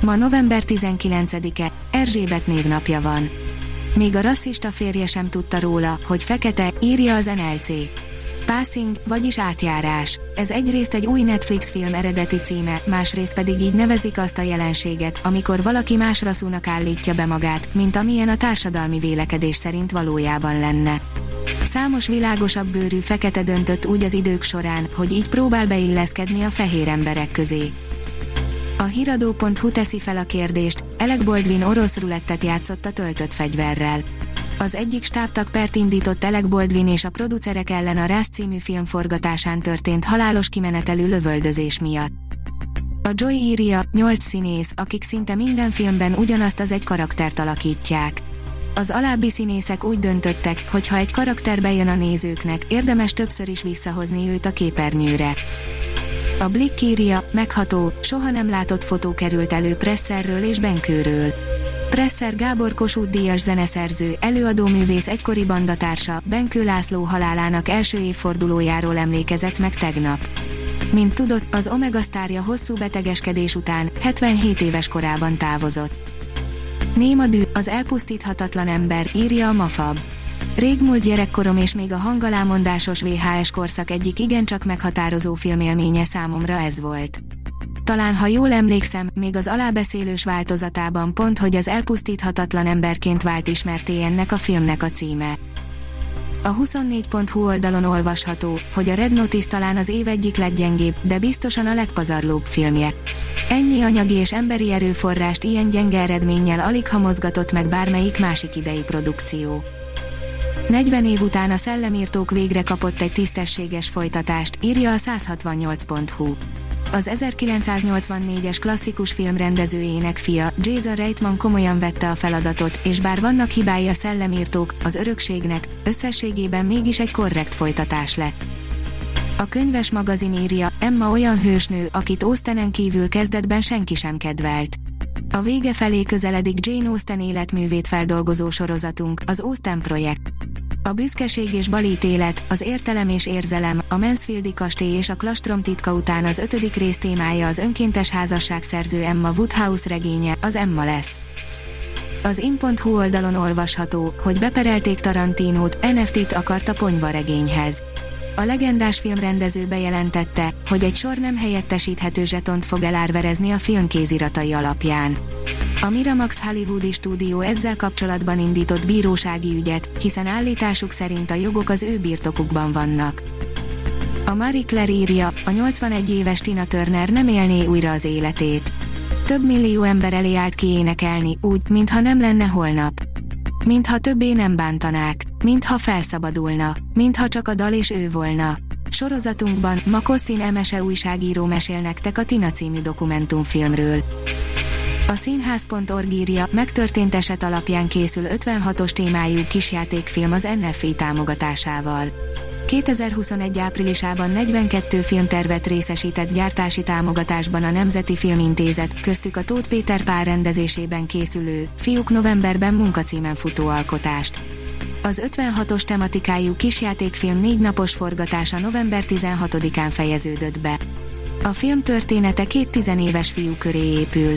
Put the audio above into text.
Ma november 19-e, Erzsébet névnapja van. Még a rasszista férje sem tudta róla, hogy fekete, írja az NLC. Passing, vagyis átjárás. Ez egyrészt egy új Netflix film eredeti címe, másrészt pedig így nevezik azt a jelenséget, amikor valaki más rasszúnak állítja be magát, mint amilyen a társadalmi vélekedés szerint valójában lenne. Számos világosabb bőrű fekete döntött úgy az idők során, hogy így próbál beilleszkedni a fehér emberek közé. A hiradó.hu teszi fel a kérdést, Alec Baldwin orosz rulettet játszott a töltött fegyverrel. Az egyik stábtak pert indított Alec Baldwin és a producerek ellen a Rász című film forgatásán történt halálos kimenetelű lövöldözés miatt. A Joy írja, 8 színész, akik szinte minden filmben ugyanazt az egy karaktert alakítják. Az alábbi színészek úgy döntöttek, hogy ha egy karakter bejön a nézőknek, érdemes többször is visszahozni őt a képernyőre. A Blick írja, megható, soha nem látott fotó került elő Presserről és Benkőről. Presser Gábor Kossuth díjas zeneszerző, előadóművész egykori bandatársa, Benkő László halálának első évfordulójáról emlékezett meg tegnap. Mint tudott, az Omega sztárja hosszú betegeskedés után, 77 éves korában távozott. Némadű, az elpusztíthatatlan ember, írja a Mafab. Régmúlt gyerekkorom és még a hangalámondásos VHS korszak egyik igencsak meghatározó filmélménye számomra ez volt. Talán ha jól emlékszem, még az alábeszélős változatában pont, hogy az elpusztíthatatlan emberként vált ismerté ennek a filmnek a címe. A 24.hu oldalon olvasható, hogy a Red Notice talán az év egyik leggyengébb, de biztosan a legpazarlóbb filmje. Ennyi anyagi és emberi erőforrást ilyen gyenge eredménnyel alig ha mozgatott meg bármelyik másik idei produkció. 40 év után a szellemírtók végre kapott egy tisztességes folytatást, írja a 168.hu. Az 1984-es klasszikus film rendezőjének fia, Jason Reitman komolyan vette a feladatot, és bár vannak hibái a szellemírtók, az örökségnek, összességében mégis egy korrekt folytatás lett. A könyves magazin írja, Emma olyan hősnő, akit Austenen kívül kezdetben senki sem kedvelt. A vége felé közeledik Jane Austen életművét feldolgozó sorozatunk, az Austen projekt. A büszkeség és balítélet, az értelem és érzelem, a Mansfieldi kastély és a klastrom titka után az ötödik rész témája az önkéntes házasság szerző Emma Woodhouse regénye, az Emma lesz. Az in.hu oldalon olvasható, hogy beperelték Tarantinót, NFT-t akart a ponyva regényhez. A legendás filmrendező bejelentette, hogy egy sor nem helyettesíthető zsetont fog elárverezni a film kéziratai alapján. A Miramax Hollywoodi stúdió ezzel kapcsolatban indított bírósági ügyet, hiszen állításuk szerint a jogok az ő birtokukban vannak. A Marie Claire írja, a 81 éves Tina Turner nem élné újra az életét. Több millió ember elé állt kiénekelni, úgy, mintha nem lenne holnap. Mintha többé nem bántanák, mintha felszabadulna, mintha csak a dal és ő volna. Sorozatunkban ma Kostin Emese újságíró mesél nektek a Tina című dokumentumfilmről. A színház.org írja, megtörtént eset alapján készül 56-os témájú kisjátékfilm az NFI támogatásával. 2021 áprilisában 42 filmtervet részesített gyártási támogatásban a Nemzeti Filmintézet, köztük a Tóth Péter pár rendezésében készülő, Fiúk novemberben munkacímen futó alkotást. Az 56-os tematikájú kisjátékfilm négy napos forgatása november 16-án fejeződött be. A film története két tizenéves fiú köré épül.